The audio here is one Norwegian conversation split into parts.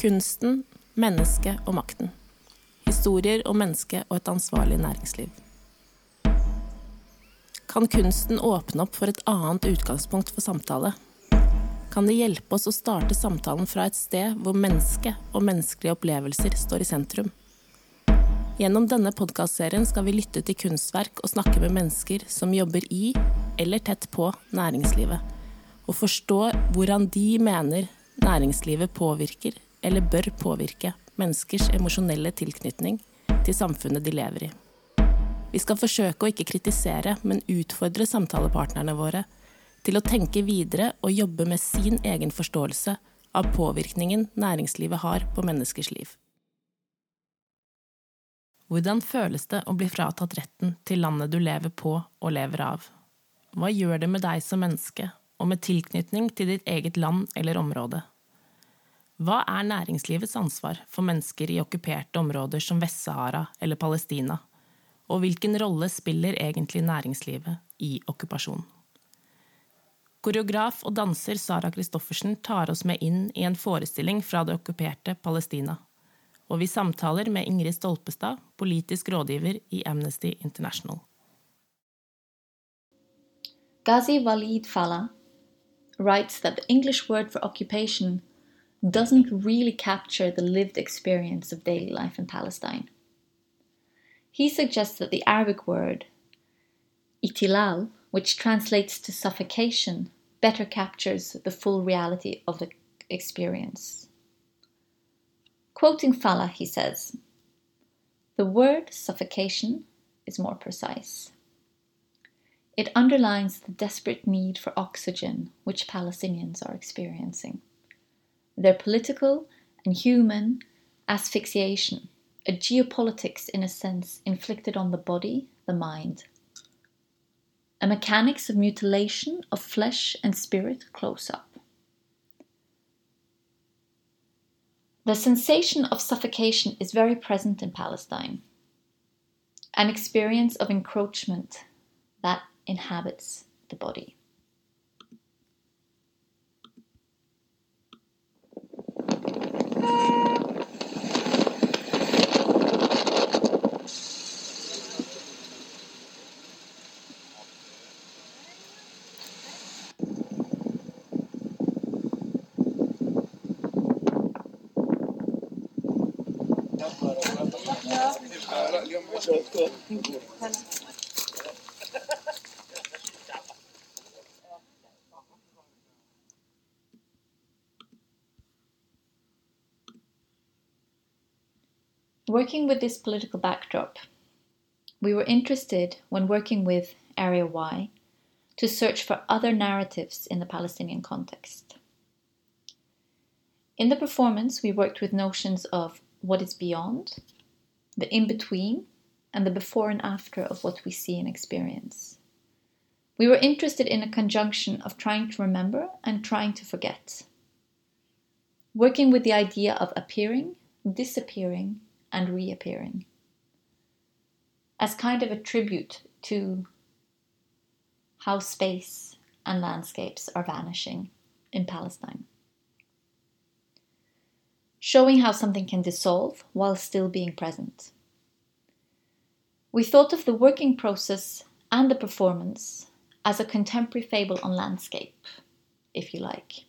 Kunsten, mennesket og makten. Historier om mennesket og et ansvarlig næringsliv. Kan kunsten åpne opp for et annet utgangspunkt for samtale? Kan det hjelpe oss å starte samtalen fra et sted hvor mennesket og menneskelige opplevelser står i sentrum? Gjennom denne podkastserien skal vi lytte til kunstverk og snakke med mennesker som jobber i, eller tett på, næringslivet, og forstå hvordan de mener næringslivet påvirker, eller bør påvirke, menneskers emosjonelle tilknytning til samfunnet de lever i. Vi skal forsøke å ikke kritisere, men utfordre samtalepartnerne våre til å tenke videre og jobbe med sin egen forståelse av påvirkningen næringslivet har på menneskers liv. Hvordan føles det å bli fratatt retten til landet du lever på og lever av? Hva gjør det med deg som menneske, og med tilknytning til ditt eget land eller område? Hva er næringslivets ansvar for mennesker i okkuperte områder som Vest-Sahara eller Palestina? Og hvilken rolle spiller egentlig næringslivet i okkupasjonen? Koreograf og danser Sara Christoffersen tar oss med inn i en forestilling fra det okkuperte Palestina. Og vi samtaler med Ingrid Stolpestad, politisk rådgiver i Amnesty International. Ghazi Walid Fallah writes that the English word for occupation doesn't really capture the lived experience of daily life in Palestine. He suggests that the Arabic word itilal, which translates to suffocation, better captures the full reality of the experience. Quoting Fallah, he says, The word suffocation is more precise. It underlines the desperate need for oxygen which Palestinians are experiencing their political and human asphyxiation, a geopolitics in a sense inflicted on the body, the mind, a mechanics of mutilation of flesh and spirit close up. The sensation of suffocation is very present in Palestine, an experience of encroachment that inhabits the body. لا اليوم 10 اكتوبر Working with this political backdrop, we were interested when working with Area Y to search for other narratives in the Palestinian context. In the performance, we worked with notions of what is beyond, the in between, and the before and after of what we see and experience. We were interested in a conjunction of trying to remember and trying to forget. Working with the idea of appearing, disappearing, and reappearing as kind of a tribute to how space and landscapes are vanishing in Palestine. Showing how something can dissolve while still being present. We thought of the working process and the performance as a contemporary fable on landscape, if you like,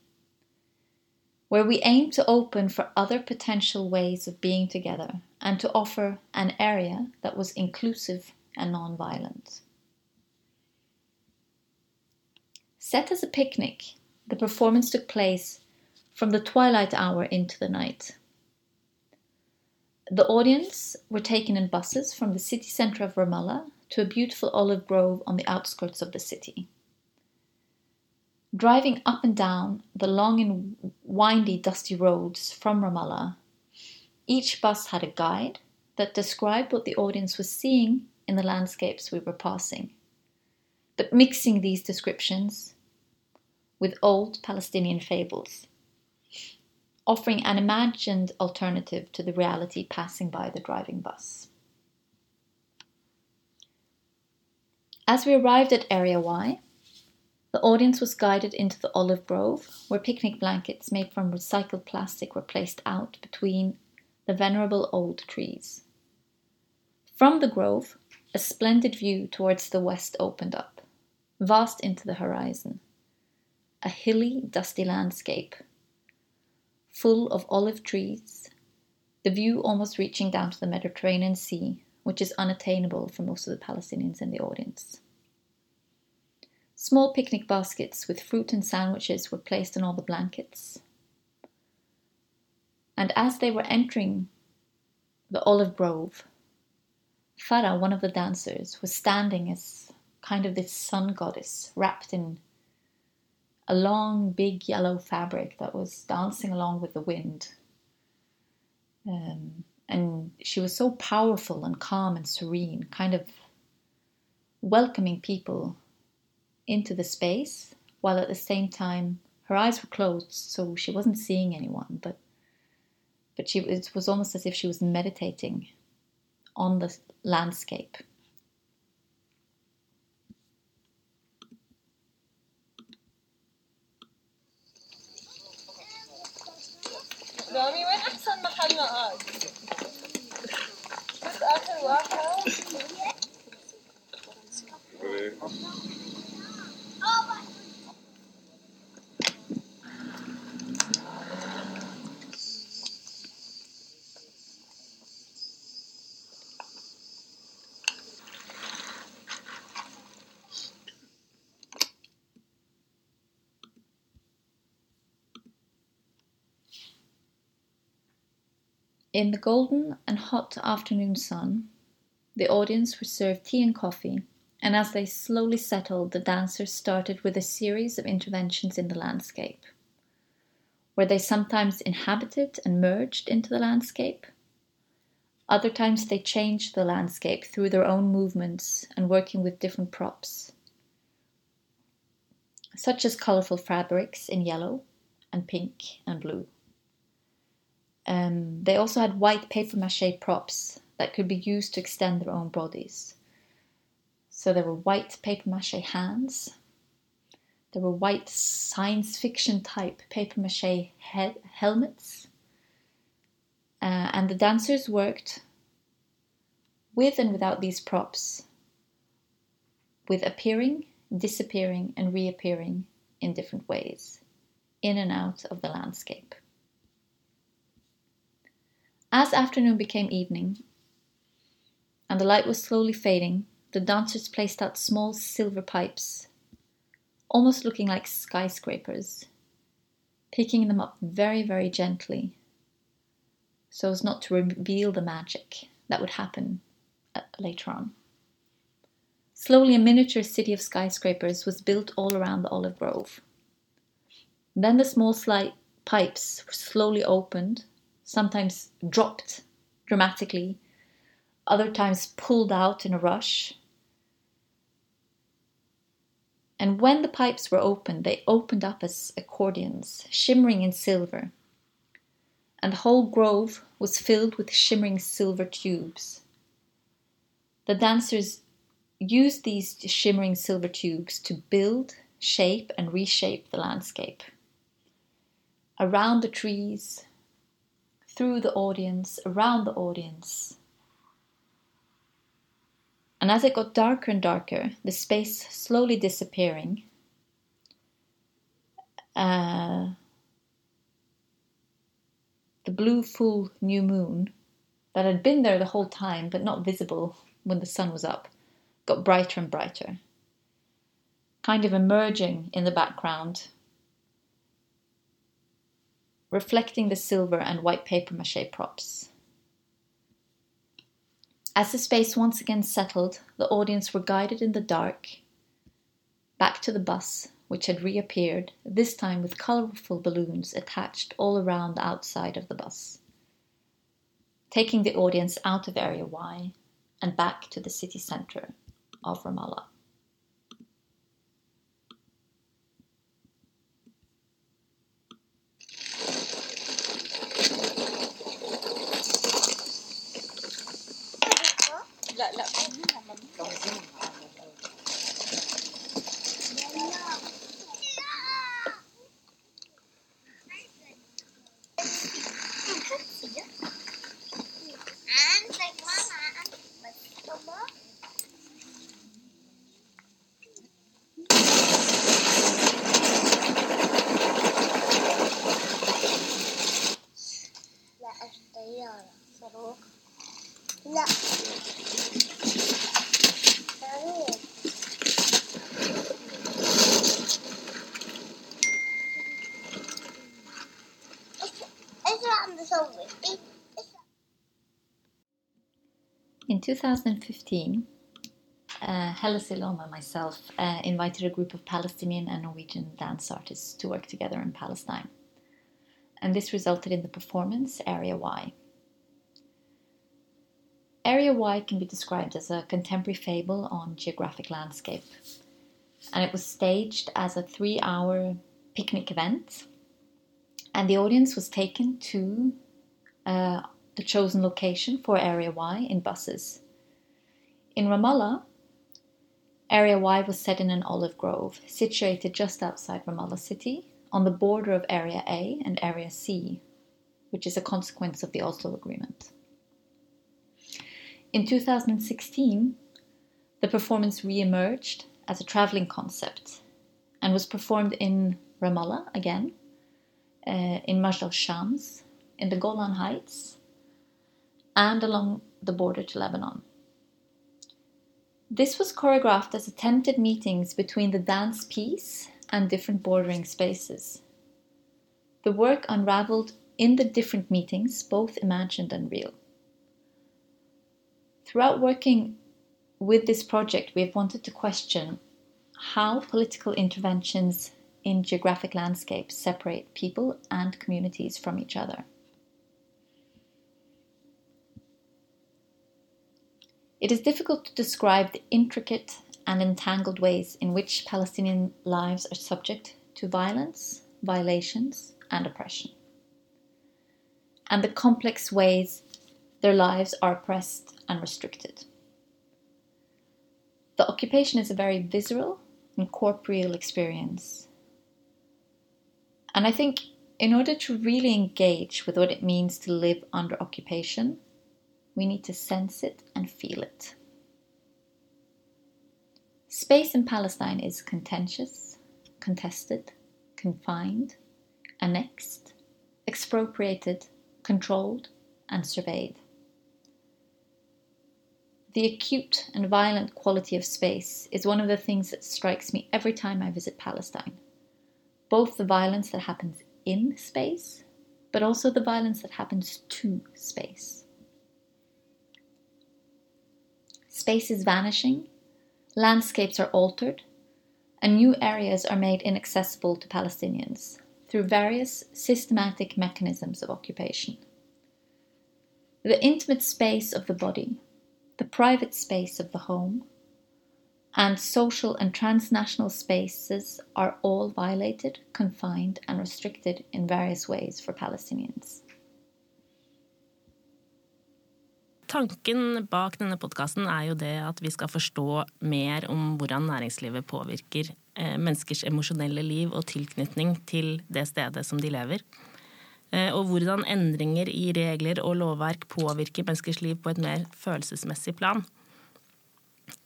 where we aim to open for other potential ways of being together and to offer an area that was inclusive and non-violent. Set as a picnic, the performance took place from the twilight hour into the night. The audience were taken in buses from the city centre of Ramallah to a beautiful olive grove on the outskirts of the city. Driving up and down the long and windy, dusty roads from Ramallah each bus had a guide that described what the audience was seeing in the landscapes we were passing, but mixing these descriptions with old Palestinian fables, offering an imagined alternative to the reality passing by the driving bus. As we arrived at Area Y, The audience was guided into the olive grove, where picnic blankets made from recycled plastic were placed out between the venerable old trees. From the grove, a splendid view towards the west opened up, vast into the horizon. A hilly, dusty landscape, full of olive trees, the view almost reaching down to the Mediterranean Sea, which is unattainable for most of the Palestinians in the audience. Small picnic baskets with fruit and sandwiches were placed on all the blankets. And as they were entering the olive grove, Farah, one of the dancers, was standing as kind of this sun goddess wrapped in a long, big yellow fabric that was dancing along with the wind. Um, and she was so powerful and calm and serene, kind of welcoming people into the space, while at the same time her eyes were closed, so she wasn't seeing anyone, but but she it was almost as if she was meditating on the landscape. رامي وين أحسن محل نقعد؟ بس آخر واحد In the golden and hot afternoon sun, the audience were served tea and coffee, and as they slowly settled, the dancers started with a series of interventions in the landscape, where they sometimes inhabited and merged into the landscape. Other times they changed the landscape through their own movements and working with different props, such as colorful fabrics in yellow and pink and blue. Um, they also had white paper mache props that could be used to extend their own bodies. So there were white paper mache hands. There were white science fiction type paper mache helmets. Uh, and the dancers worked with and without these props, with appearing, disappearing, and reappearing in different ways, in and out of the landscape. As afternoon became evening and the light was slowly fading, the dancers placed out small silver pipes, almost looking like skyscrapers, picking them up very, very gently so as not to reveal the magic that would happen uh, later on. Slowly, a miniature city of skyscrapers was built all around the olive grove. Then the small slight pipes were slowly opened sometimes dropped dramatically, other times pulled out in a rush. And when the pipes were opened, they opened up as accordions, shimmering in silver. And the whole grove was filled with shimmering silver tubes. The dancers used these shimmering silver tubes to build, shape, and reshape the landscape. Around the trees, through the audience, around the audience. And as it got darker and darker, the space slowly disappearing, uh, the blue full new moon that had been there the whole time but not visible when the sun was up got brighter and brighter, kind of emerging in the background reflecting the silver and white paper mache props. As the space once again settled, the audience were guided in the dark back to the bus, which had reappeared, this time with colourful balloons attached all around the outside of the bus, taking the audience out of Area Y and back to the city centre of Ramallah. Estamos In 2015, uh, Silom and myself uh, invited a group of Palestinian and Norwegian dance artists to work together in Palestine. And this resulted in the performance Area Y. Area Y can be described as a contemporary fable on geographic landscape. And it was staged as a three hour picnic event. And the audience was taken to uh, the chosen location for Area Y in buses. In Ramallah, Area Y was set in an olive grove situated just outside Ramallah city on the border of Area A and Area C, which is a consequence of the Oslo Agreement. In 2016, the performance re emerged as a traveling concept and was performed in Ramallah again, uh, in Majd al Shams, in the Golan Heights, and along the border to Lebanon. This was choreographed as attempted meetings between the dance piece and different bordering spaces. The work unraveled in the different meetings, both imagined and real. Throughout working with this project, we have wanted to question how political interventions in geographic landscapes separate people and communities from each other. It is difficult to describe the intricate and entangled ways in which Palestinian lives are subject to violence, violations, and oppression, and the complex ways their lives are oppressed and restricted. The occupation is a very visceral and corporeal experience. And I think in order to really engage with what it means to live under occupation, we need to sense it and feel it. Space in Palestine is contentious, contested, confined, annexed, expropriated, controlled, and surveyed. The acute and violent quality of space is one of the things that strikes me every time I visit Palestine. Both the violence that happens in space, but also the violence that happens to space. Space is vanishing, landscapes are altered, and new areas are made inaccessible to Palestinians through various systematic mechanisms of occupation. The intimate space of the body, the private space of the home, and social and transnational spaces are all violated, confined, and restricted in various ways for Palestinians. Tanken bak denne podkasten er jo det at vi skal forstå mer om hvordan næringslivet påvirker eh, menneskers emosjonelle liv og tilknytning til det stedet som de lever. Eh, og hvordan endringer i regler og lovverk påvirker menneskers liv på et mer følelsesmessig plan.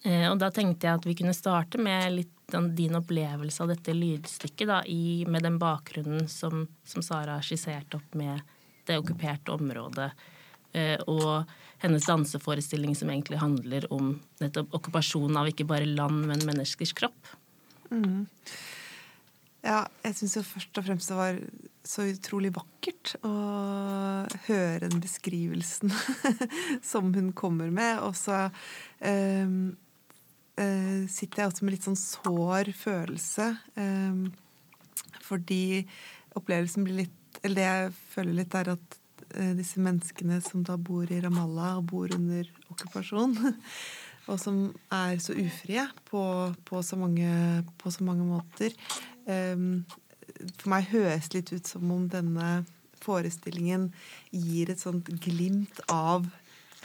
Eh, og da tenkte jeg at vi kunne starte med litt din opplevelse av dette lydstykket, da, i, med den bakgrunnen som, som Sara skisserte opp med det okkuperte området. Og hennes danseforestilling som egentlig handler om nettopp okkupasjonen av ikke bare land, men menneskers kropp. Mm. Ja, jeg syns jo først og fremst det var så utrolig vakkert å høre den beskrivelsen som hun kommer med. Og så um, uh, sitter jeg også med litt sånn sår følelse. Um, fordi opplevelsen blir litt Eller det jeg føler litt, er at disse menneskene som da bor i Ramallah og bor under okkupasjon. Og som er så ufrie på, på, så, mange, på så mange måter. For meg høres litt ut som om denne forestillingen gir et sånt glimt av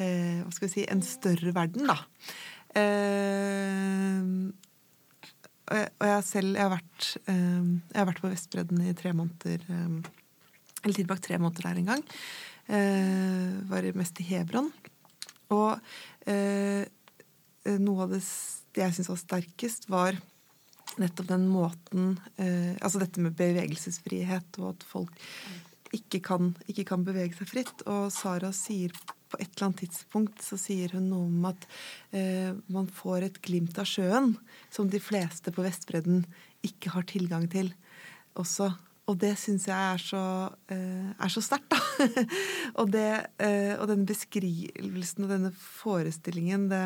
eh, hva skal vi si, en større verden, da. og jeg selv jeg har, vært, jeg har vært på Vestbredden i tre måneder eller tilbake tre måneder der en gang. Eh, var mest i Hebron. Og eh, noe av det jeg syns var sterkest, var nettopp den måten eh, Altså dette med bevegelsesfrihet, og at folk ikke kan, ikke kan, bevege seg fritt. Og Sara sier på et eller annet tidspunkt så sier hun noe om at eh, man får et glimt av sjøen som de fleste på Vestbredden ikke har tilgang til. Også og det syns jeg er så, uh, er så sterkt, da. og, det, uh, og denne beskrivelsen og denne forestillingen det,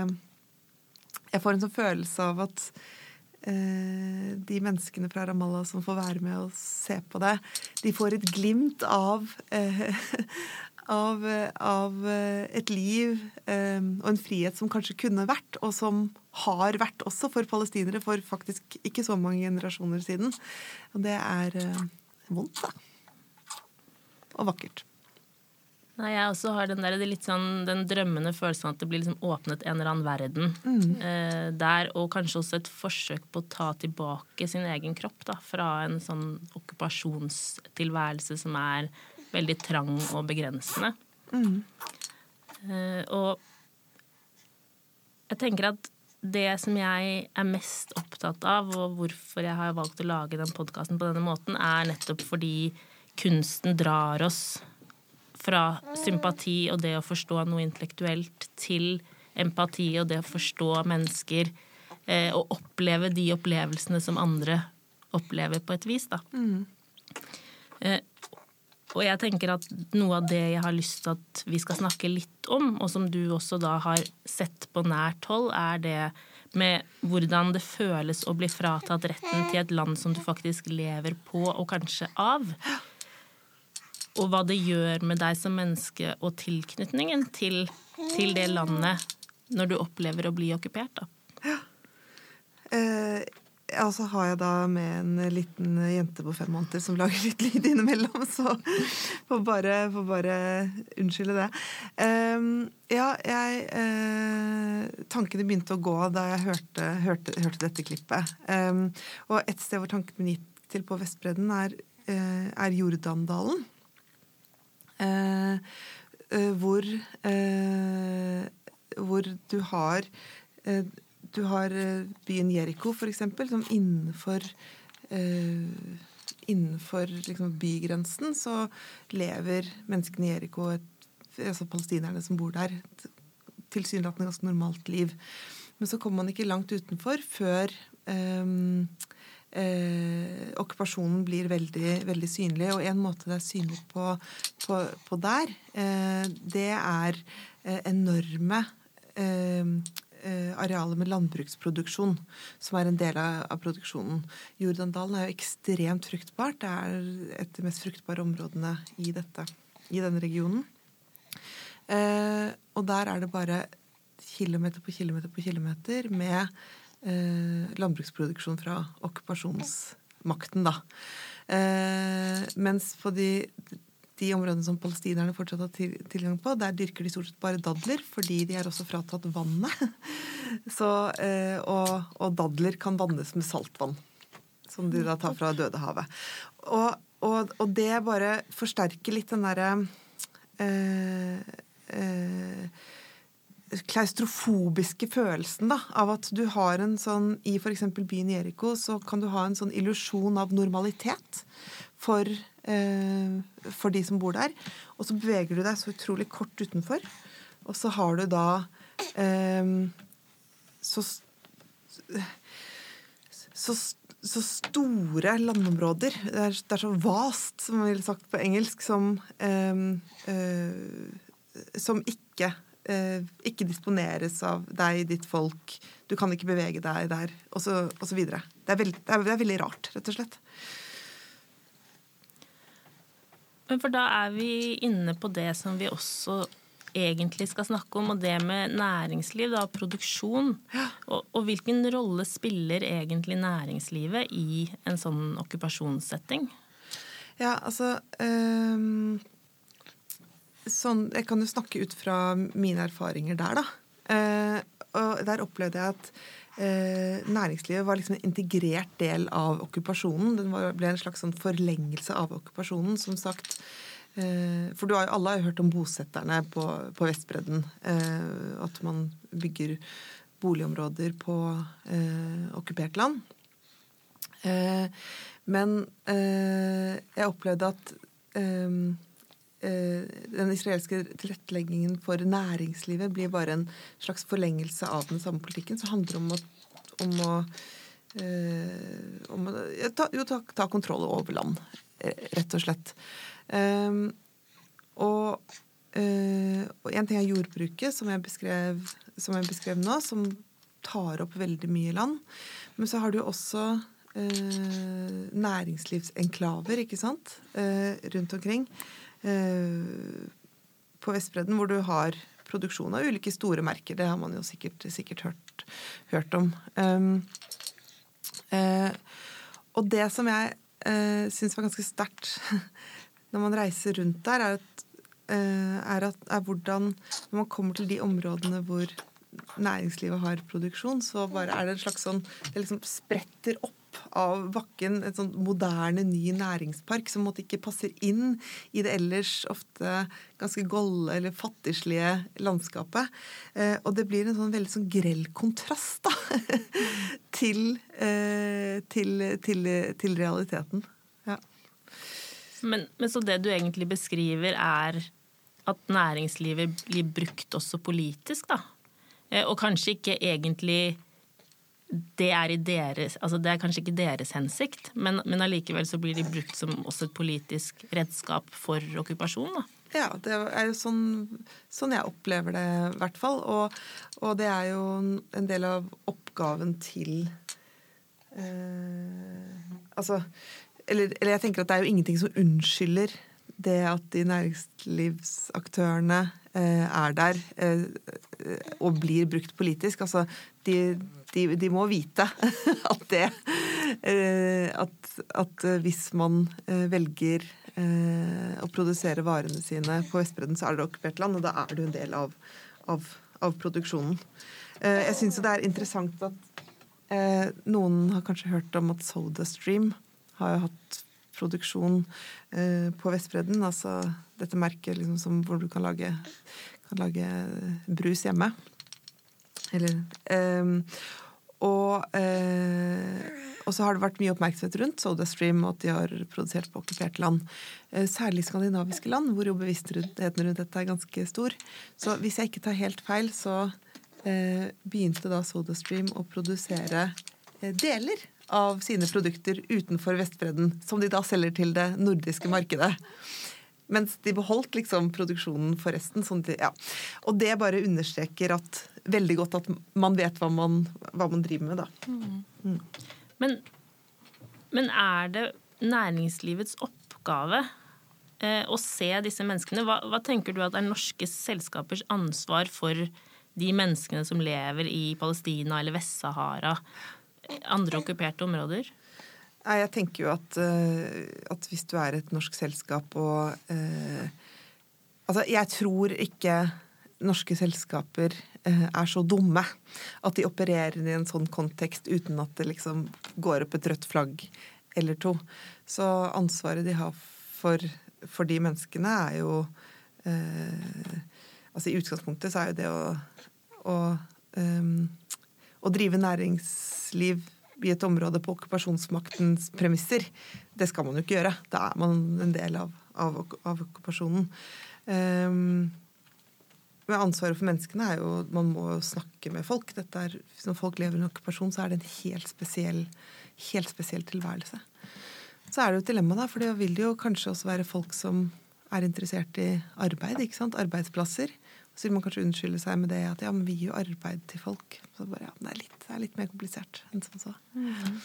Jeg får en sånn følelse av at uh, de menneskene fra Ramallah som får være med og se på det, de får et glimt av av, av, et liv og en frihet som kanskje kunne vært, og som har vært også for palestinere for faktisk ikke så mange generasjoner siden. Og det er vondt, da. Og vakkert. Nei, jeg også har den, der, sånn, den drømmende følelsen at det blir liksom åpnet en eller annen verden mm. eh, der, og kanskje også et forsøk på å ta tilbake sin egen kropp da, fra en sånn okkupasjonstilværelse som er veldig trang og begrensende. Mm. Eh, og jeg tenker at det som jeg er mest opptatt av, og hvorfor jeg har valgt å lage den podkasten på denne måten, er nettopp fordi kunsten drar oss fra sympati og det å forstå noe intellektuelt til empati og det å forstå mennesker eh, og oppleve de opplevelsene som andre opplever på et vis, da. Mm. Eh, og jeg tenker at noe av det jeg har lyst til at vi skal snakke litt om, og som du også da har sett på nært hold, er det med hvordan det føles å bli fratatt retten til et land som du faktisk lever på, og kanskje av. Og hva det gjør med deg som menneske og tilknytningen til, til det landet når du opplever å bli okkupert, da. Ja. Eh, ja, så har jeg da med en liten jente på fem måneder som lager litt lyd innimellom, så får bare, får bare unnskylde det. Um, ja, jeg uh, Tankene begynte å gå da jeg hørte, hørte, hørte dette klippet. Um, og et sted hvor tanken min gikk til på Vestbredden, er, uh, er Jordandalen. Uh, hvor, hvor du har du har eh, byen Jeriko, f.eks., som innenfor eh, Innenfor liksom, bygrensen så lever menneskene i Jeriko, altså palestinerne som bor der, tilsynelatende ganske normalt liv. Men så kommer man ikke langt utenfor før eh, Eh, okkupasjonen blir veldig, veldig, synlig. Og en måte det er synlig på, på, på der, eh, det er eh, enorme Eh, arealer med landbruksproduksjon, som er en del av, produksjonen. Jordandalen er jo ekstremt fruktbart. Det er et av de mest fruktbare områdene i, dette, i denne regionen. Eh, og der er det bare kilometer på kilometer på kilometer med eh, landbruksproduksjon fra okkupasjonsmakten, da. Eh, mens på de de områdene som palestinerne fortsatt har tilgang på, der dyrker de stort sett bare dadler, fordi de er også fratatt vannet. Så, eh, og, og, dadler kan vannes med saltvann, som de da tar fra Dødehavet. Og, og, og det bare forsterker litt den derre eh, eh, klaustrofobiske følelsen da, av at du har en sånn I f.eks. byen Jeriko så kan du ha en sånn illusjon av normalitet for Eh, for de som bor der. Og så beveger du deg så utrolig kort utenfor. Og så har du da eh, så, så, så store landområder. Det er, det er, så vast, som man ville sagt på engelsk, som, eh, eh, som ikke, eh, ikke disponeres av deg, ditt folk. Du kan ikke bevege deg der, videre. Det er, det, det er veldig rart, rett og slett. Men for da er vi inne på det som vi også egentlig skal snakke om, og det med næringsliv, da, produksjon. Og, og, hvilken rolle spiller egentlig næringslivet i en sånn okkupasjonssetting? Ja, altså um, sånn, Jeg kan jo snakke ut fra mine erfaringer der, da. Uh, og der opplevde jeg at næringslivet var liksom en integrert del av okkupasjonen. Den ble en slags sånn forlengelse av okkupasjonen. Som sagt eh, For har jo alle har hørt om bosetterne på, på Vestbredden. Eh, at man bygger boligområder på eh, okkupert land. Eh, men eh, jeg opplevde at den israelske tilretteleggingen for næringslivet blir bare en slags forlengelse av den samme politikken. som handler om å, om å eh, om, ja, ta, jo, ta, ta, kontroll over land, rett og slett. Um, og, uh, og, en ting er jordbruket, som jeg, beskrev, som jeg beskrev nå, som tar opp veldig mye land. Men så har du også uh, næringslivsenklaver, ikke sant, uh, rundt omkring. På Vestbredden, hvor du har produksjon av ulike store merker. Det har man jo sikkert, sikkert hørt, hørt, om. Um, og det som jeg uh, syns var ganske sterkt når man reiser rundt der, er, at, uh, er, at, er hvordan Når man kommer til de områdene hvor næringslivet har produksjon, så bare er det en slags sånn Det liksom spretter opp av bakken et sånn moderne, ny næringspark som måtte ikke passer inn i det ellers ofte ganske golde eller fattigslige landskapet. Eh, og det blir en sånn veldig sånn grell kontrast da, til, eh, til, til, til, realiteten. Ja. Men, men så det du egentlig beskriver, er at næringslivet blir brukt også politisk, da? Eh, og kanskje ikke egentlig det er, deres, altså det er kanskje ikke deres hensikt, men, men allikevel så blir de brukt som også et politisk redskap for okkupasjon. da. Ja, det er jo sånn, sånn jeg opplever det i hvert fall. Og, og, det er jo en del av oppgaven til eh, Altså eller, eller, jeg tenker at det er jo ingenting som unnskylder det at de næringslivsaktørene er der eh, og blir brukt politisk. Altså, de, de, de må vite at det eh, at, at, hvis man eh, velger eh, å produsere varene sine på Vestbredden, så er det okkupert land, og da er du en del av, av, av produksjonen. Eh, jeg syns det er interessant at noen har kanskje hørt om at SodaStream har hatt produksjon eh, på Vestbredden. Altså dette merket liksom, som, hvor du kan lage, kan lage brus hjemme. Eller eh, og, eh, så har det vært mye oppmerksomhet rundt SodaStream og at de har produsert på okkupert land. Eh, særlig skandinaviske land, hvor jo bevisstheten rundt dette er ganske stor. Så hvis jeg ikke tar helt feil, så eh, begynte da SodaStream å produsere deler av sine produkter utenfor Vestbredden, som de da selger til det nordiske markedet. Mens de beholdt liksom produksjonen for resten. Sånn de, ja. Og det bare understreker at, veldig godt at man vet hva man, hva man driver med, da. Mm. Mm. Men, men, er det næringslivets oppgave eh, å se disse menneskene? Hva, hva tenker du at er norske selskapers ansvar for de menneskene som lever i Palestina eller Vest-Sahara? Andre okkuperte områder? Nei, Jeg tenker jo at, uh, at, hvis du er et norsk selskap og uh, Altså, jeg tror ikke norske selskaper uh, er så dumme at de opererer i en sånn kontekst uten at det liksom går opp et rødt flagg eller to. Så ansvaret de har for, for de menneskene, er jo Altså i utgangspunktet så er jo det å, å um, å drive næringsliv i et område på okkupasjonsmaktens premisser, det skal man jo ikke gjøre. Da er man en del av, av, av okkupasjonen. Um, men ansvaret for menneskene er jo Man må jo snakke med folk. Er, når folk lever i en okkupasjon, så er det en helt spesiell, helt spesiell tilværelse. Så er det jo et dilemma, da, for det vil jo kanskje også være folk som er interessert i arbeid. ikke sant? Arbeidsplasser. Så vil man kanskje unnskylde seg med det at ja, men vi gir jo arbeid til folk. Så bare, ja, det, er litt, det er litt mer komplisert enn som så. Mm.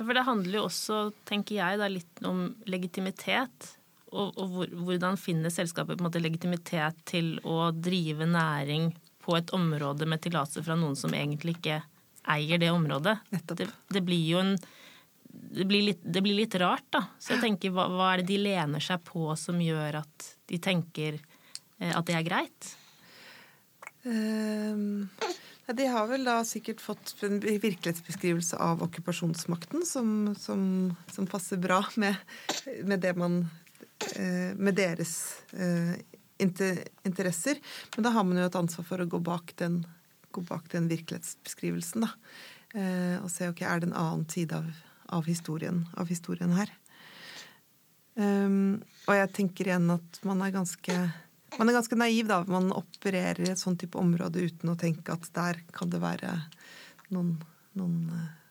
For det handler jo også, tenker jeg, da, litt om legitimitet. Og, og hvor, hvordan finner selskapet på en måte legitimitet til å drive næring på et område med tillatelse fra noen som egentlig ikke eier det området. Det, det, blir jo en det blir, litt, det blir, litt, rart, da. Så jeg tenker, hva, hva er det de lener seg på som gjør at de tenker at det er greit? Um, de har vel da sikkert fått en virkelighetsbeskrivelse av okkupasjonsmakten som, som, som passer bra med, med, man eh, Med deres uh, interesser. Men da har man jo et ansvar for å gå bak den, gå bak den virkelighetsbeskrivelsen, da. Og se ok, er det en annen side av, av, historien, av historien, her. Um, og jeg tenker igjen at man er ganske man er ganske naiv, da. Man opererer i et sånt type område uten å tenke at der kan det være noen, noen,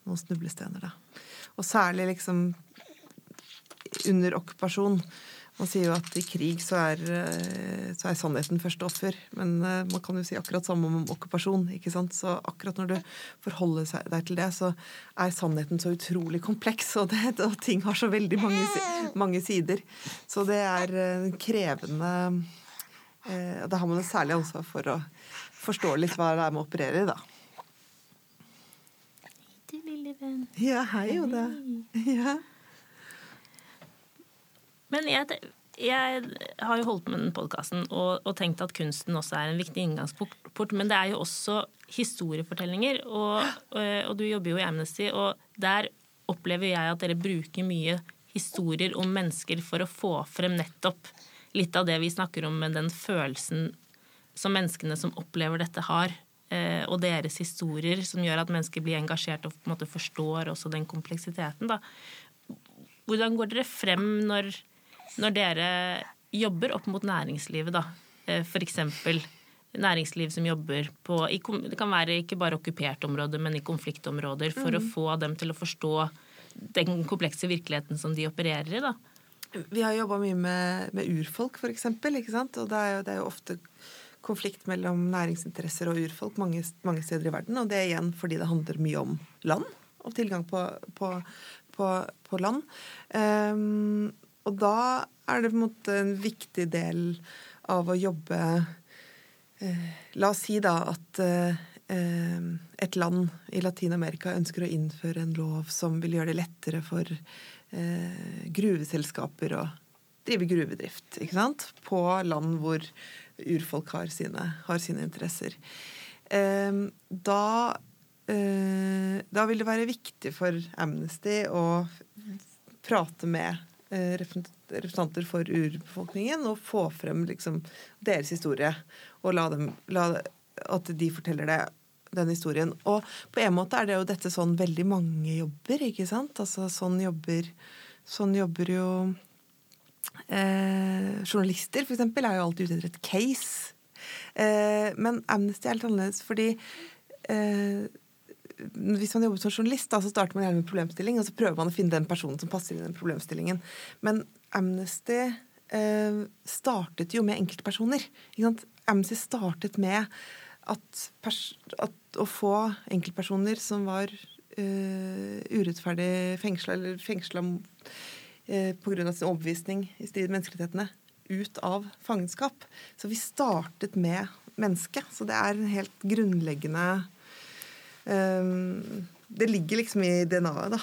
noen snublestener, da. Og særlig liksom under okkupasjon. Man sier jo at i krig så er, eh, så er sannheten første offer. Men eh, man kan jo si akkurat samme om okkupasjon. ikke sant? Så akkurat når du forholder deg til det, så er sannheten så utrolig kompleks. Og, det, og ting har så veldig mange, mange sider. Så det er eh, krevende eh, Da har man et særlig ansvar for å forstå litt hva det er man opererer i, da. Hei, Du lille venn. Ja, hei, Oda. Ja. Men jeg, jeg, har jo holdt med den podkasten og, og, tenkt at kunsten også er en viktig inngangsport. Men det er jo også historiefortellinger. Og, og, og, du jobber jo i Amnesty, og der opplever jeg at dere bruker mye historier om mennesker for å få frem nettopp litt av det vi snakker om med den følelsen som menneskene som opplever dette, har. Eh, og deres historier, som gjør at mennesker blir engasjert og på en måte forstår også den kompleksiteten. Da. Hvordan går dere frem når når dere jobber opp mot næringslivet, da, eh, f.eks. næringsliv som jobber på Det kan være ikke bare okkuperte områder, men i konfliktområder, for mm. å få dem til å forstå den komplekse virkeligheten som de opererer i, da. Vi har jobba mye med, med urfolk, f.eks. Og det er, jo, det er jo ofte konflikt mellom næringsinteresser og urfolk mange, mange, steder i verden. Og det er igjen fordi det handler mye om land og tilgang på, på, på, på land. Um, og da er det på en måte en viktig del av å jobbe eh, La oss si da at eh, et land i Latin-Amerika ønsker å innføre en lov som vil gjøre det lettere for gruveselskaper og drive gruvedrift ikke sant? på land hvor urfolk har sine, har sine interesser. Eh, da, eh, da vil det være viktig for Amnesty å prate med Eh, representanter for urbefolkningen og få frem liksom, deres historie. Og la dem, la, at de forteller det, den historien. Og på en måte er det jo dette sånn veldig mange jobber, ikke sant? Altså sånn jobber, sånn jobber jo eh, Journalister, for eksempel, er jo alltid ute etter et case. Eh, men Amnesty er litt annerledes fordi eh, hvis man jobber som journalist, da, så starter man gjerne med problemstilling, og så prøver man å finne den personen som passer inn i den problemstillingen. Men Amnesty eh, startet jo med enkeltpersoner. Amnesty startet med at, at å få enkeltpersoner som var uh, urettferdig fengsla eller fengsla uh, eh, pga. sin overbevisning i strid med menneskerettighetene, ut av fangenskap. Så vi startet med mennesket. Så det er en helt grunnleggende Um, det ligger liksom i DNA-et, da.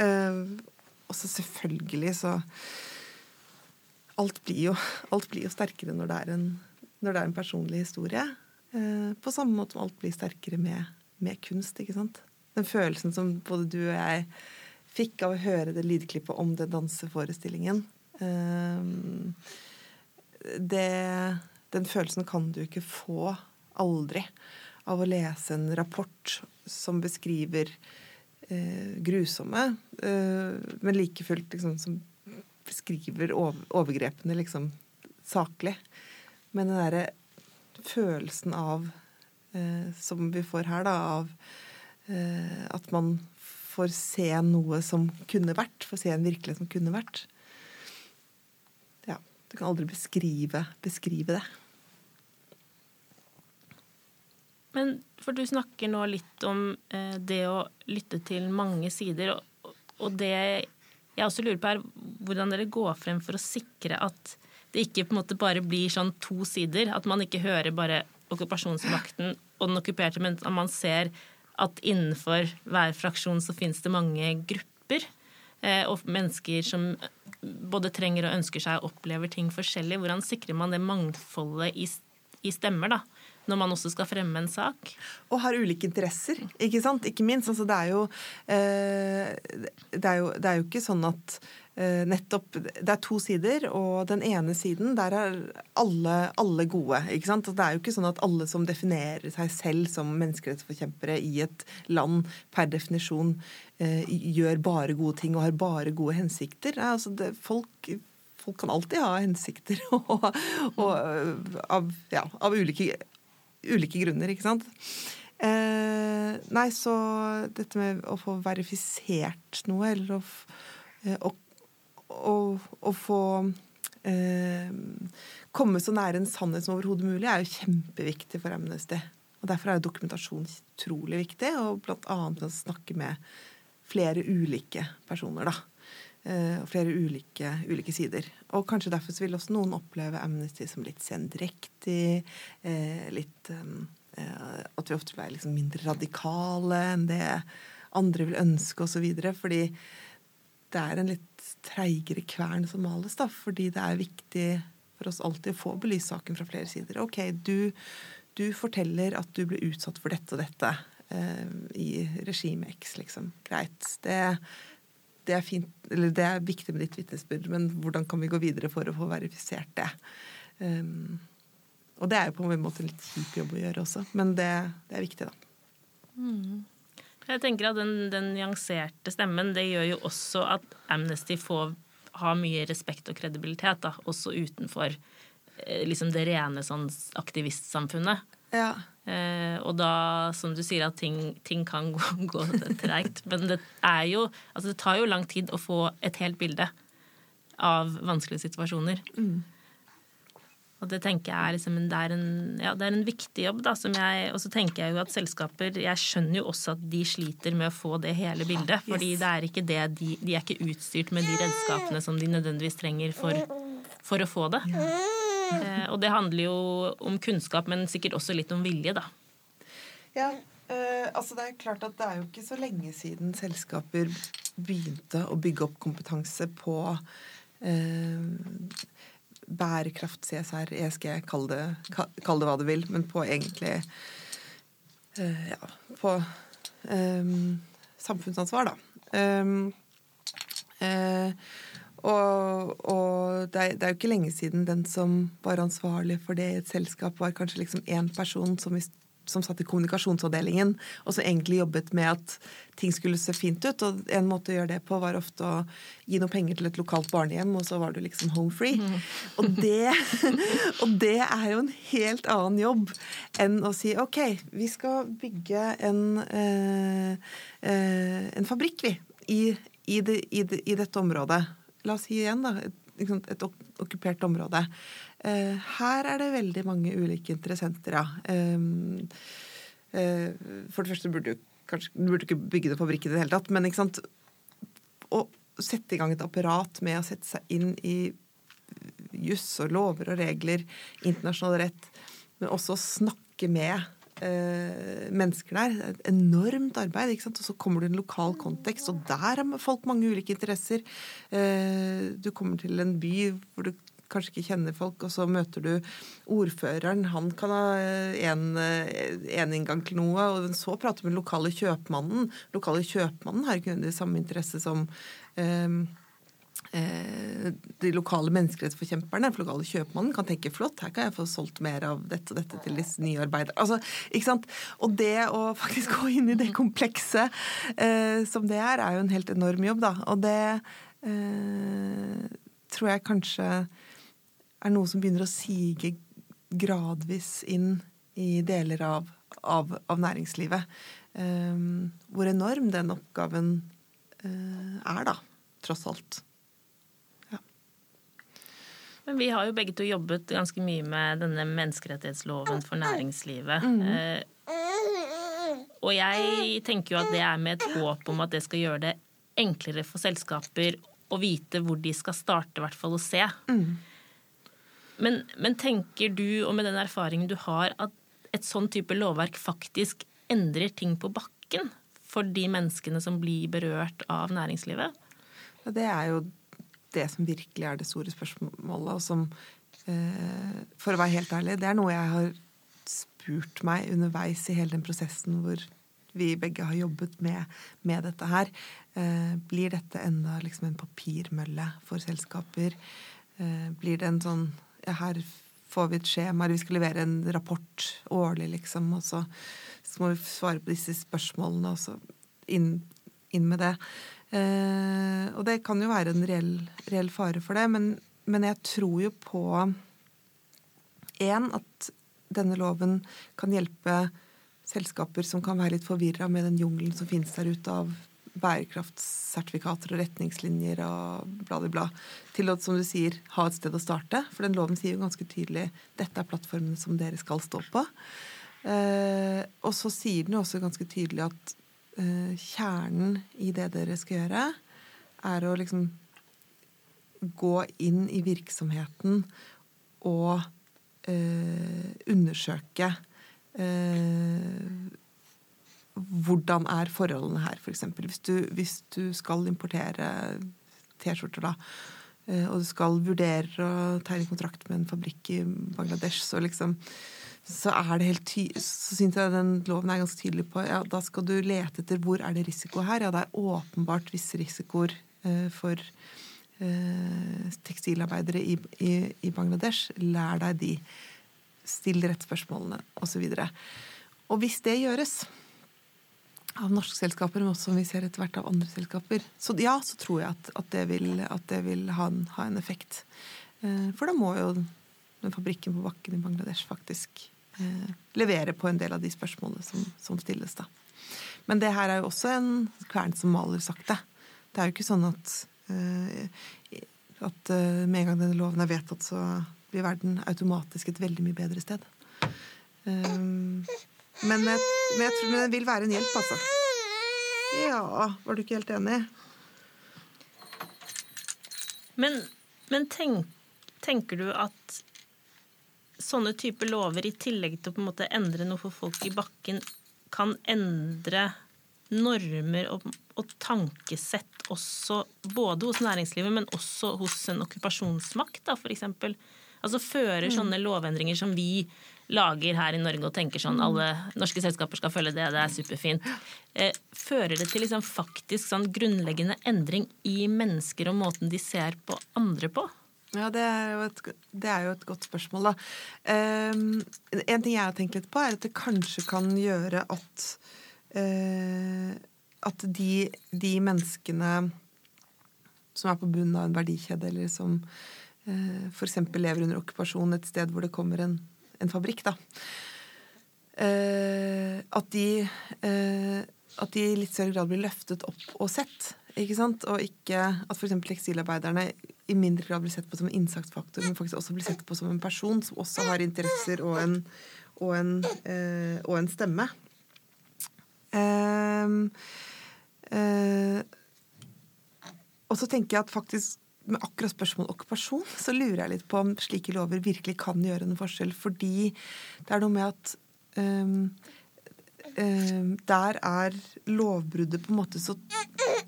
Um, og så selvfølgelig så alt blir, jo, alt blir jo sterkere når det er en, det er en personlig historie. Uh, på samme måte som alt blir sterkere med, med, kunst. ikke sant? Den følelsen som både du og jeg fikk av å høre det lydklippet om den danseforestillingen. Um, det, den følelsen kan du ikke få aldri av å lese en rapport som beskriver eh, grusomme, eh, men like fullt liksom, som beskriver overgrepene liksom saklig. Men den derre følelsen av, eh, som vi får her, da, av eh, at man får se noe som kunne vært, får se en virkelighet som kunne vært. Ja, du kan aldri beskrive, beskrive det. Men for du snakker nå litt om eh, det å lytte til mange sider. Og, og, det jeg også lurer på, er hvordan dere går frem for å sikre at det ikke på en måte bare blir sånn to sider. At man ikke hører bare okkupasjonsmakten og den okkuperte, men at man ser at innenfor hver fraksjon så finnes det mange grupper. Eh, og mennesker som både trenger og ønsker seg og opplever ting forskjellig. Hvordan sikrer man det mangfoldet i, i stemmer, da? når man også skal fremme en sak. Og har ulike interesser, ikke sant? Ikke minst. Altså, det, er jo, eh, det, er jo, det er jo ikke sånn at nettopp Det er to sider, og den ene siden, der er alle, alle gode. ikke sant? Det er jo ikke sånn at alle som definerer seg selv som menneskerettsforkjempere i et land, per definisjon eh, gjør bare gode ting og har bare gode hensikter. Altså, det, folk folk kan alltid ha hensikter og, og, av, ja, av ulike ulike grunner, ikke sant. Eh, nei, så dette med å få verifisert noe, eller å, eh, å, å, å få eh, komme så nære en sannhet som overhodet mulig, er jo kjempeviktig for Amnesty. Og Derfor er jo dokumentasjon utrolig viktig, og annet å snakke med flere ulike personer, da. Eh, Og flere ulike, ulike sider. Og kanskje derfor vil også noen oppleve Amnesty som litt sendrektig, eh, litt eh, At vi ofte være liksom mindre radikale enn det andre vil ønske, osv. Fordi det er en litt treigere kvern som males, da. Fordi det er viktig for oss alltid å få belyst saken fra flere sider. Ok, du, du forteller at du ble utsatt for dette og dette eh, i regime X, liksom. Greit. Det, det er fint, eller det er viktig med ditt vitnesbyrd, men hvordan kan vi gå videre for å få verifisert det? Um, og det er jo på en måte en litt kjip jobb å gjøre også, men det, det er viktig, da. Jeg tenker at den, den nyanserte stemmen det gjør jo også at Amnesty får ha mye respekt og kredibilitet, da, også utenfor eh, liksom det rene sånn aktivistsamfunnet. Ja. Eh, og da, som du sier, at ting, ting kan gå, gå treigt. Men det er jo Altså, det tar jo lang tid å få et helt bilde av vanskelige situasjoner. Og det tenker jeg er liksom det, er en, ja, det er en viktig jobb, da. Som jeg, og så tenker jeg jo at selskaper Jeg skjønner jo også at de sliter med å få det hele bildet. Fordi det er ikke det de, de er ikke utstyrt med de redskapene som de nødvendigvis trenger for, for å få det. Eh, og det handler jo om kunnskap, men sikkert også litt om vilje, da. Ja, eh, altså det er klart at det er jo ikke så lenge siden selskaper begynte å bygge opp kompetanse på eh, bærekraft, CSR, ESG, kall det, kall det hva du vil, men på egentlig uh, Ja, på um, samfunnsansvar, da. Um, uh, og, og det, er, det er jo ikke lenge siden den som var ansvarlig for det i et selskap, var kanskje liksom én person som, i- som satt i kommunikasjonsavdelingen, og som egentlig jobbet med at ting skulle se fint ut. Og en måte å gjøre det på var ofte å gi noe penger til et lokalt barnehjem, og så var du liksom home free. Og, det, og det er jo en helt annen jobb enn å si OK, vi skal bygge en, eh, eh, en fabrikk, vi, i, i, det, i, det, i dette området. La oss si igjen, da. Et, et ok- okkupert område. Eh, her er det veldig mange ulike interessenter, ja. Um, eh, for det første burde du kanskje burde ikke bygge det fabrikk i det hele tatt, men ikke sant Å sette i gang et apparat med å sette seg inn i juss og lover og regler, internasjonal rett, men også å snakke med eh, mennesker der. Er Et enormt arbeid. ikke sant? Og så kommer du i en lokal kontekst, og der har folk mange ulike interesser. Eh, du kommer til en by hvor du kanskje ikke kjenner folk, og så møter du ordføreren. Han kan ha en, en inngang til noe, og så prater du med lokale kjøpmannen. Lokale kjøpmannen har ikke nødvendigvis samme interesse som eh, eh, de lokale menneskerettsforkjemperne, for lokale kjøpmannen kan tenke flott, her kan jeg få solgt mer av dette og dette til disse nye arbeidere. Altså, ikke sant? Og det å faktisk gå inn i det komplekse eh, som det er, er jo en helt enorm jobb, da. Og det eh, tror jeg kanskje er noe som begynner å sige gradvis inn i deler av, av, av næringslivet. Um, hvor enorm den oppgaven uh, er, da. Tross alt. Men vi har jo begge to jobbet ganske mye med denne menneskerettighetsloven for næringslivet. Eh, og jeg tenker jo at det er med et håp om at det skal gjøre det enklere for selskaper å vite hvor de skal starte, i hvert fall å se. Men, men tenker du, og med den erfaringen du har, at et sånn type lovverk faktisk endrer ting på bakken for de menneskene som blir berørt av næringslivet? Ja, det er jo det som virkelig er det store spørsmålet, og som eh, For å være helt ærlig, det er noe jeg har spurt meg underveis i hele den prosessen hvor vi begge har jobbet med, med dette her. Eh, blir dette enda liksom en papirmølle for selskaper? Eh, blir det en sånn her får vi et skjema, eller vi skal levere en rapport årlig, liksom, og så, så må vi svare på disse spørsmålene, og så inn, inn med det. Eh, og det kan jo være en reell, reell fare for det, men, men jeg tror jo på én at denne loven kan hjelpe selskaper som kan være litt forvirra med den jungelen som finnes der ute av bærekraftssertifikater og retningslinjer og bla, bla, bla, til å, som du sier, ha et sted å starte. For den loven sier jo ganske tydelig dette er plattformene som dere skal stå på. Eh, og så sier den jo også ganske tydelig at eh, kjernen i det dere skal gjøre, er å liksom gå inn i virksomheten og eh, undersøke eh, hvordan er forholdene her, f.eks. Hvis, hvis du skal importere T-skjorter, da, eh, og du skal vurdere å tegne kontrakt med en fabrikk i Bangladesh, så liksom så er det helt ty så syns jeg den loven er ganske tydelig på ja, da skal du lete etter hvor er det risiko her. Ja, det er åpenbart visse risikoer eh, for eh, tekstilarbeidere i, i, i, Bangladesh. Lær deg de. Still rett spørsmålene, osv. Og, så og hvis det gjøres, av norske selskaper, men også som vi ser etter hvert av andre selskaper. Så ja, så tror jeg at, at det vil, at det vil ha, en, ha, en, effekt. Eh, for da må jo den fabrikken på bakken i Bangladesh faktisk eh, levere på en del av de spørsmålene som, som, stilles, da. Men det her er jo også en kvern som maler sakte. Det er jo ikke sånn at, eh, at eh, med en gang denne loven er vedtatt, så blir verden automatisk et veldig mye bedre sted. Um, men jeg, men jeg tror det vil være en hjelp, altså. Ja, var du ikke helt enig? Men, men tenk, tenker du at sånne typer lover, i tillegg til å på en måte endre noe for folk i bakken, kan endre normer og, og tankesett også både hos næringslivet, men også hos en okkupasjonsmakt, da, f.eks.? Altså fører mm. sånne lovendringer som vi lager her i Norge og tenker sånn alle norske selskaper skal følge det, det er superfint. Eh, fører det til liksom faktisk sånn grunnleggende endring i mennesker og måten de ser på andre på? Ja, det er jo et, er jo et godt spørsmål, da. Um, en ting jeg har tenkt litt på, er at det kanskje kan gjøre at uh, at de, de, menneskene som er på bunnen av en verdikjede, eller som uh, f.eks. lever under okkupasjon et sted hvor det kommer en en fabrikk, da. Eh, at, de, eh, at de i litt større grad blir løftet opp og sett. Ikke sant? Og ikke at f.eks. tekstilarbeiderne i mindre grad blir sett på som en innsatsfaktor, men faktisk også blir sett på som en person som også har interesser og en, og en, eh, og en stemme. Um, uh, og så tenker jeg at faktisk med akkurat spørsmålet okkupasjon, så lurer jeg litt på om slike lover virkelig kan gjøre en forskjell. Fordi det er noe med at um, um, der er lovbruddet på en måte så,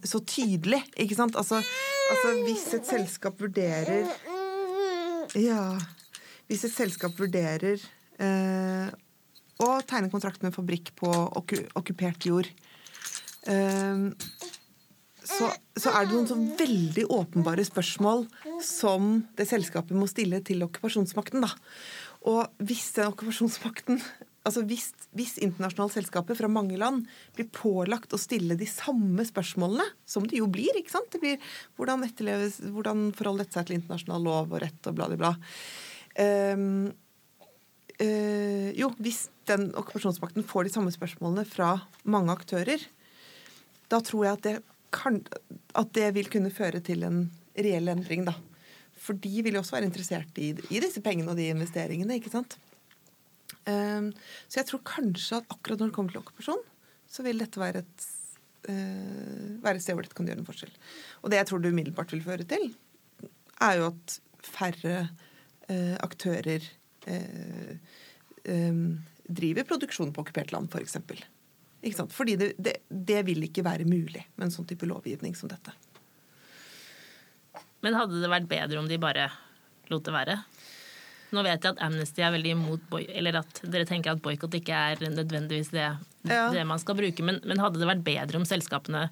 så tydelig, ikke sant? Altså, altså, hvis et selskap vurderer Ja. Hvis et selskap vurderer uh, å tegne kontrakt med en fabrikk på okkupert jord um, så, så, er det noen sånn veldig åpenbare spørsmål som det selskapet må stille til okkupasjonsmakten. Da. Og hvis den okkupasjonsmakten altså hvis, hvis, internasjonale selskaper fra mange land blir pålagt å stille de samme spørsmålene, som det jo blir ikke sant? Det blir Hvordan hvordan forholder dette seg til internasjonal lov og rett og bla, bla, bla. Um, uh, jo, hvis den okkupasjonsmakten får de samme spørsmålene fra mange aktører, da tror jeg at det kan, at det vil kunne føre til en reell endring, da. For de vil jo også være interessert i, i disse pengene og de investeringene, ikke sant. Um, så jeg tror kanskje at akkurat når det kommer til okkupasjon, så vil dette være et, uh, være et sted hvor dette kan gjøre en forskjell. Og det jeg tror det umiddelbart vil føre til, er jo at færre uh, aktører uh, um, driver produksjon på okkupert land, f.eks. Fordi det, det, det, vil ikke være mulig med en sånn type lovgivning som dette. Men hadde det vært bedre om de bare lot det være? Nå vet jeg at Amnesty er veldig imot boy eller at dere tenker at boikott ikke er nødvendigvis det, ja. det man skal bruke, men, men, hadde det vært bedre om selskapene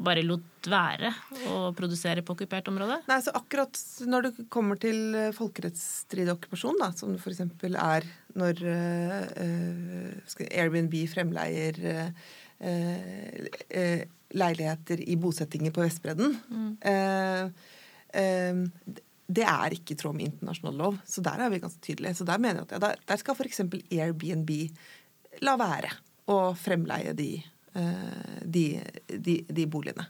bare lot være å produsere på okkupert område? Nei, så akkurat når det kommer til eh, folkerettsstridig okkupasjon, da, som det f.eks. er når uh, Airbnb fremleier uh, leiligheter i bosettinger på Vestbredden mm. Det er ikke i tråd med internasjonal lov, så der er vi ganske tydelige. Så der mener jeg at ja, der, der skal f.eks. Airbnb la være å fremleie de, de, de, de boligene.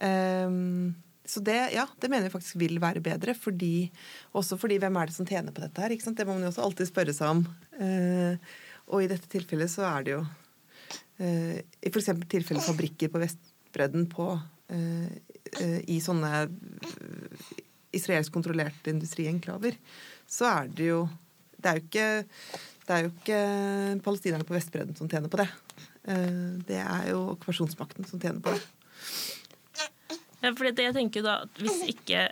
Um, så det, ja, det mener jeg faktisk vil være bedre. Fordi, også fordi hvem er det som tjener på dette her? Det må man jo også alltid spørre seg om. Uh, og i dette tilfellet så er det jo uh, I f.eks. tilfellet fabrikker på Vestbredden på, i sånne israelsk kontrollerte industrienklaver, så er det jo Det er jo ikke, det er jo ikke palestinerne på Vestbredden som tjener på det. Det er jo okkupasjonsmakten som tjener på det. Ja, for jeg tenker da at hvis ikke,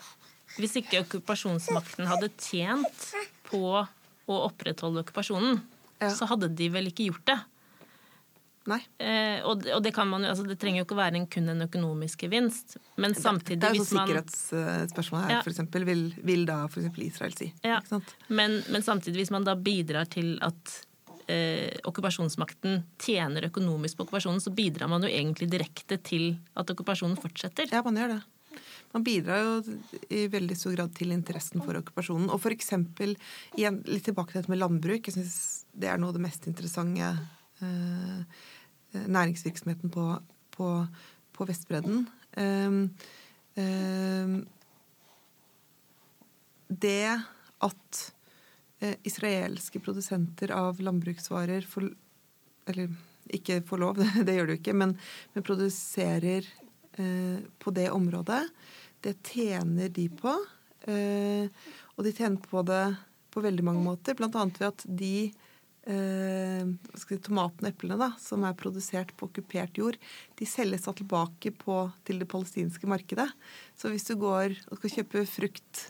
hvis ikke okkupasjonsmakten hadde tjent på å opprettholde okkupasjonen, ja. så hadde de vel ikke gjort det. Eh, og, det, og det, kan man altså det trenger jo ikke være en, kun en økonomisk gevinst. Men samtidig Det er jo et sikkerhetsspørsmål her, ja. eksempel, vil, vil da f.eks. Israel si. Ja. Men, men, samtidig, hvis man da bidrar til at eh, okkupasjonsmakten tjener økonomisk på okkupasjonen, så bidrar man jo egentlig direkte til at okkupasjonen fortsetter. Ja, man gjør det. Man bidrar jo i veldig stor grad til interessen for okkupasjonen. Og eksempel, litt tilbake til dette med landbruk. Jeg syns det er noe av det mest interessante eh, næringsvirksomheten på, på, på Vestbredden. Eh, eh, det at israelske produsenter av landbruksvarer får Eller ikke får lov, det gjør du ikke, men, men produserer eh, på det området. Det tjener de på. Eh, og de tjener på det på veldig mange måter, bl.a. ved at de eh, si, tomatene og eplene da, som er produsert på okkupert jord, de selges da tilbake på, til det palestinske markedet. Så hvis du går og skal kjøpe frukt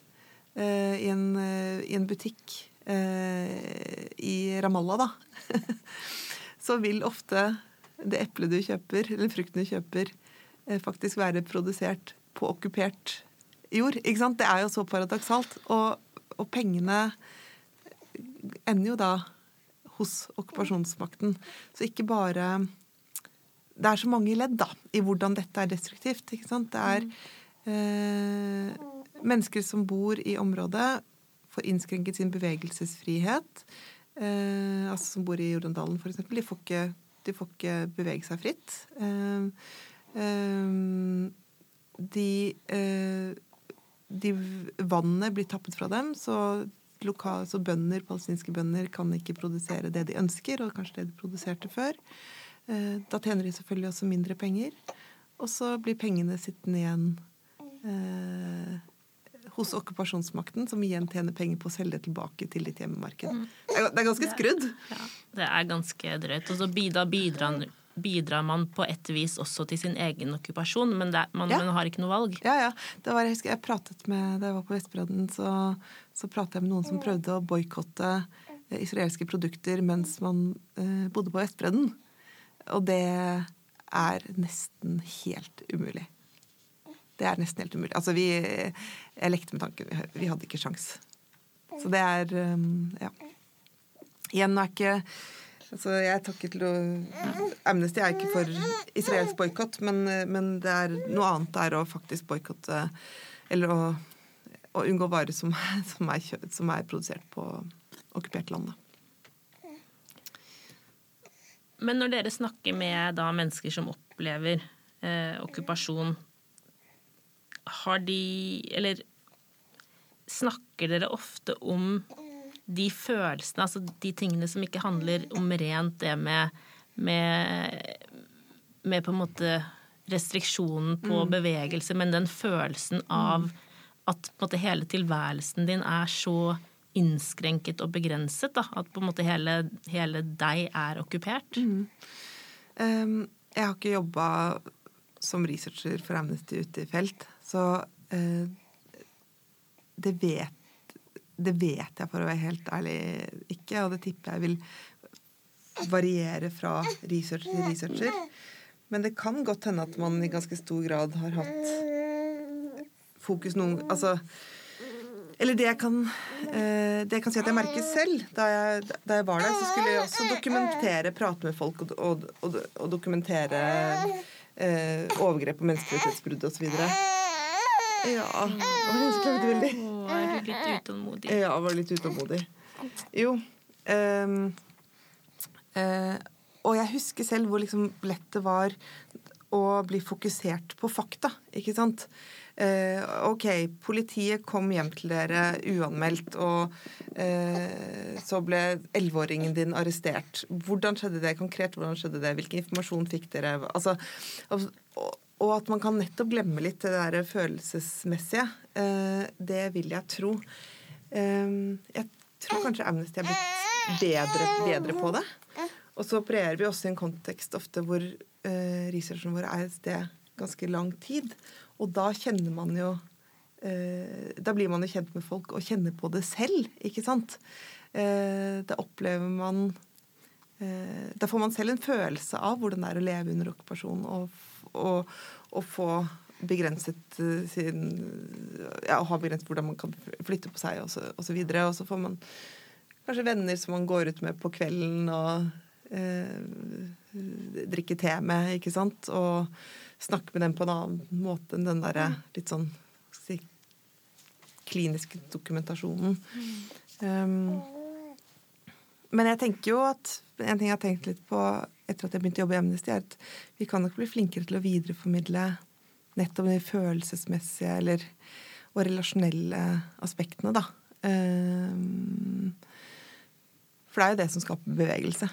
eh, i, en, eh, i, en, butikk eh, i Ramallah, da, så vil ofte det eplet du kjøper, eller frukten du kjøper, eh, faktisk være produsert på okkupert jord. Ikke sant? Det er jo så paradoksalt. Og, og pengene ender jo da hos okkupasjonsmakten. Så ikke bare Det er så mange ledd da, i hvordan dette er destruktivt. ikke sant? Det er eh, mennesker som bor i området, får innskrenket sin bevegelsesfrihet. Eh, altså som bor i Jordandalen, f.eks. De, de får ikke bevege seg fritt. Eh, eh, de, eh, de Vannet blir tappet fra dem, så, lokal, så bønder, palestinske bønder kan ikke produsere det de ønsker, og kanskje det de produserte før. Eh, da tjener de selvfølgelig også mindre penger. Og så blir pengene sittende igjen eh, hos okkupasjonsmakten, som igjen tjener penger på å selge det tilbake til ditt hjemmemarked. Mm. Det, er, ganske skrudd. Ja, det er ganske drøyt. Og så bidrar, bidrar, man på et vis også til sin egen okkupasjon, men er, man, ja. man, har ikke noe valg. Ja, ja. Var, jeg husker jeg pratet med, Da jeg var på Vestbredden, så, så pratet jeg med noen som prøvde å boikotte eh, israelske produkter mens man eh, bodde på Vestbredden. Og det er nesten helt umulig. Det er nesten helt umulig. Altså, vi Jeg lekte med tanken. Vi hadde ikke sjans. Så det er um, Ja. Igjen er ikke Altså, jeg takker til å Amnesty er ikke for israelsk boikott, men, men, det er noe annet er å faktisk boikotte Eller å, å, unngå varer som, som, er, som er produsert på okkupert land. Men når dere snakker med da mennesker som opplever eh, okkupasjon har de Eller snakker dere ofte om de følelsene, altså de tingene som ikke handler om rent det med, med, med på en måte restriksjonen på mm. bevegelse, men den følelsen av mm. at måte hele tilværelsen din er så innskrenket og begrenset. Da, at på en måte hele, hele deg er okkupert. Mm. Um, jeg har ikke jobba som researcher for Amnesty ute i felt. Så eh, det vet det vet jeg, for å være helt ærlig, ikke. Og det tipper jeg vil variere fra researcher til researcher. Men det kan godt hende at man i ganske stor grad har hatt fokus noen Altså Eller det jeg kan, eh, det jeg kan si at jeg merker selv. Da jeg, da jeg var der, så skulle jeg også dokumentere, prate med folk og, og, og, og dokumentere eh, overgrep og menneskerettighetsbrudd osv. Ja. Var klaget veldig? Er du litt utålmodig? Ja, var litt utålmodig. Jo. Um, uh, og jeg husker selv hvor liksom lett det var å bli fokusert på fakta, ikke sant. Uh, ok, politiet kom hjem til dere uanmeldt, og uh, så ble elleveåringen din arrestert. Hvordan skjedde det konkret? Hvordan skjedde det? Hvilken informasjon fikk dere? Altså, og, og at man kan nettopp glemme litt det der følelsesmessige. Eh, det vil jeg tro. Eh, jeg tror kanskje Amnesty er blitt bedre, bedre på det. Og så opererer vi også i en kontekst ofte hvor eh, researchen vår er et sted ganske lang tid. Og da kjenner man jo Da blir man jo kjent med folk og kjenner på det selv, ikke sant? Da opplever man Da får man selv en følelse av hvordan det er å leve under okkupasjon og, og, å få begrenset eh, sin Ja, å ha begrenset hvordan man kan flytte på seg og så, og så videre. Og så får man kanskje venner som man går ut med på kvelden og eh, drikker te med, ikke sant? Og snakke med dem på en annen måte enn den derre litt sånn si, kliniske dokumentasjonen. Um, men jeg tenker jo at en ting jeg har tenkt litt på etter at jeg begynte å jobbe i Amnesty, er at vi kan nok bli flinkere til å videreformidle nettopp de følelsesmessige eller, og relasjonelle aspektene, da. Um, for det er jo det som skaper bevegelse.